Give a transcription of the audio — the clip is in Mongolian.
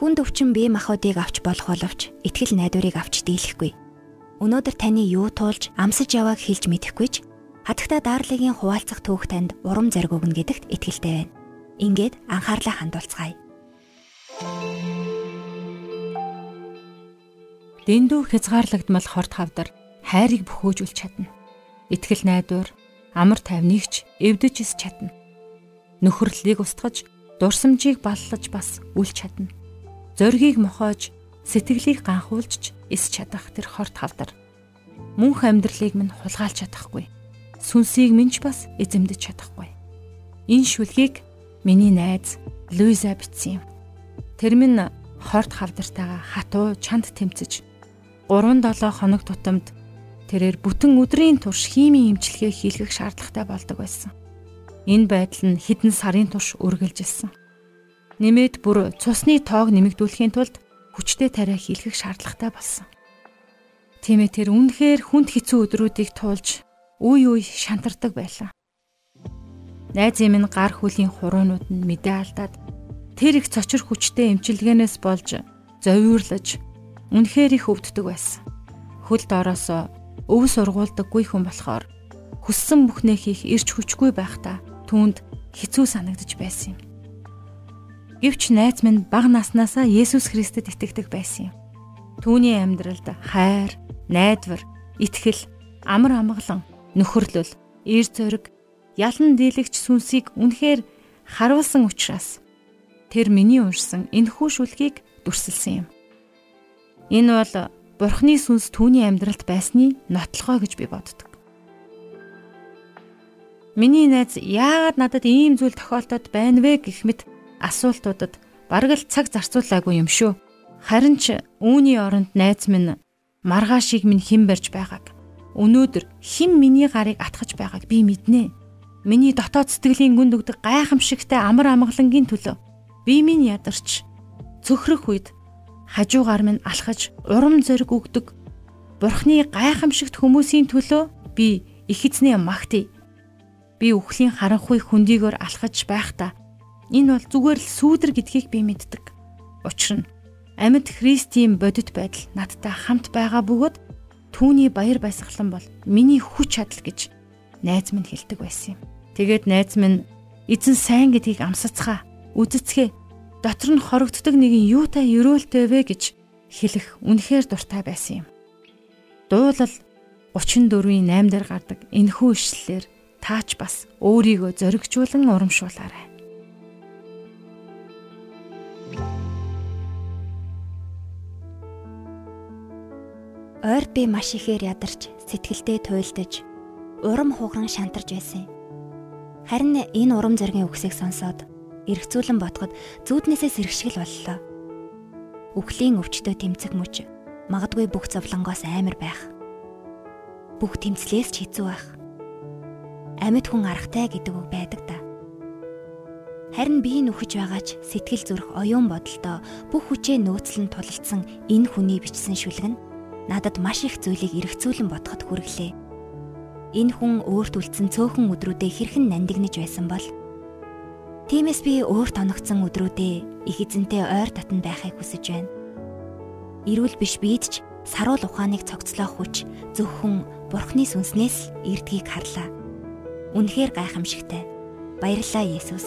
Хүн төвчин бие махбодыг авч болох боловч итгэл найдварыг авч дийлэхгүй. Өнөөдөр таны юу туулж амсаж явааг хэлж мэдэхгүй ч хатагта даарлыгийн хуваалцах түүх танд урам зориг өгнө гэдэгт итгэлтэй байна. Ингээд анхаарлаа хандуулцгаая. Дэндүү хязгаарлагдмал хорт хавдар хайрыг бөхөөжүүлж чадна. Итгэл найдвар амар тайвнигч эвдэж ис чадна. Нөхөрлөлийг устгаж, дурсамжийг баллаж бас үл чадна. Зоригийг мохоож, сэтгэлийг ганхуулж ис чадах тэр хорт хавдар. Мөнх амьдралыг минь хулгайлж чадахгүй. Сүнсийг минь ч бас эзэмдэж чадахгүй. Энэ шүлгийг миний найз Луиза бичсэн юм. Тэр минь хорт хавдартайгаа хатуу чанд тэмцэж 3-7 хоног тутамд тэрээр бүтэн өдрийн турш химийн имчилгээ хийлгэх шаардлагатай болдог байсан. Энэ байдал нь хэдэн сарын турш үргэлжилсэн. Нэмээд бүр цусны тоог нэмэгдүүлэхийн тулд хүчтэй тариа хийлгэх шаардлагатай болсон. Тиймээ тэр үнэхээр хүнд хэцүү өдрүүдийг туулж үе үе шантардаг байлаа. Найзын минь гар хөлийн хуруунууд нь мэдээ алдаад тэр их цочор хүчтэй эмчилгээнээс болж зовирлож үнэхээр их өвддөг байсан. Хөл доороос өв сургуулдаггүй хүн болохоор хүссэн бүхнээ хийх ирч хүчгүй байхдаа түүнд хэцүү санагдаж байсан юм. Гэвч найз минь бага наснаасаа Есүс Христэд итгэдэг байсан юм. Түүний амьдралд хайр, найдвар, итгэл, амар амгалан, нөхөрлөл, эр зориг, ялан дийлэгч сүнсийг үнэхээр харуулсан учраас тэр миний уншсан энэхүү шүлгийг дүрсэлсэн юм. Энэ бол Бурхны сүнс түүний амьдралд байсны нотлохоо гэж би боддог. Миний найз яагаад надад ийм зүйл тохиолдоод байна вэ гэх мэт асуултуудад бараг л цаг зарцуулаагүй юм шүү. Харин ч үүний оронд найз минь маргаашийг минь хэн барьж байгааг өнөөдөр хэн миний гарыг атгах байгааг би мэднэ. Миний дотоод сэтгэлийн гүнд өгдөг гайхамшигтай амар амгалангийн төлөө би минь ядарч цөхрөх үед хажуугаар минь алхаж урам зориг өгдөг Бурхны гайхамшигт хүмүүсийн төлөө би их эзний магтъя. Би үхлийн харанхуй хөндийгөр алхаж байхдаа энэ бол зүгээр л сүүдэр гэдгийг би мэддэг. Учир нь амьд Христийн бодит байдал надтай хамт байгаа бөгөөд түүний баяр баясгалан бол миний хүч чадал гэж найз минь хэлдэг байсан юм. Тэгээд найз минь эзэн сайн гэдгийг амсацгаа, үздцгээ дотор нь хорогддог нэгэн юутай өрөөлтэй вэ гэж хэлэх үнэхээр дуртай байсан юм. Дуулал 34-ийн 8 дээр гардаг энэхүү ишлэлээр таач бас өөрийгөө зоригжуулан урамшуулаарай. Ойр би маш ихээр ядарч сэтгэлдээ туйлдаж урам хугаран шантарч байсан. Харин энэ урам зоригийн үгсийг сонсоод эргцүүлэн ботход зүуднээсээ сэргшгэл боллоо. Үхлийн өвчтөй тэмцэх мөч магадгүй бүх зовлонгоос аймар байх. Бүх тэмцлээс ч хэцүү байх. Амьд хүн аргатай гэдэг үг байдаг да. Харин би нүхэж байгаач сэтгэл зүрх оюун бодолтой бүх хүчээ нөөцлөн тулалдсан энэ хүний бичсэн шүлэг нь надад маш их зүйлийг эргцүүлэн бодоход хүргэлээ. Энэ хүн өөрт үлдсэн цөөхөн өдрүүдэд хэрхэн нандинаж байсан бол Тиймээс би өөрт оногдсон өдрүүдээ их эзэнтэй ойр татан байхыг хүсэж байна. Ирүүл биш бид ч саруул ухааныг цогцлоох хүч зөвхөн Бурхны сүнснээс ирдгийг харлаа. Үнэхээр гайхамшигтай. Баярлалаа Есүс.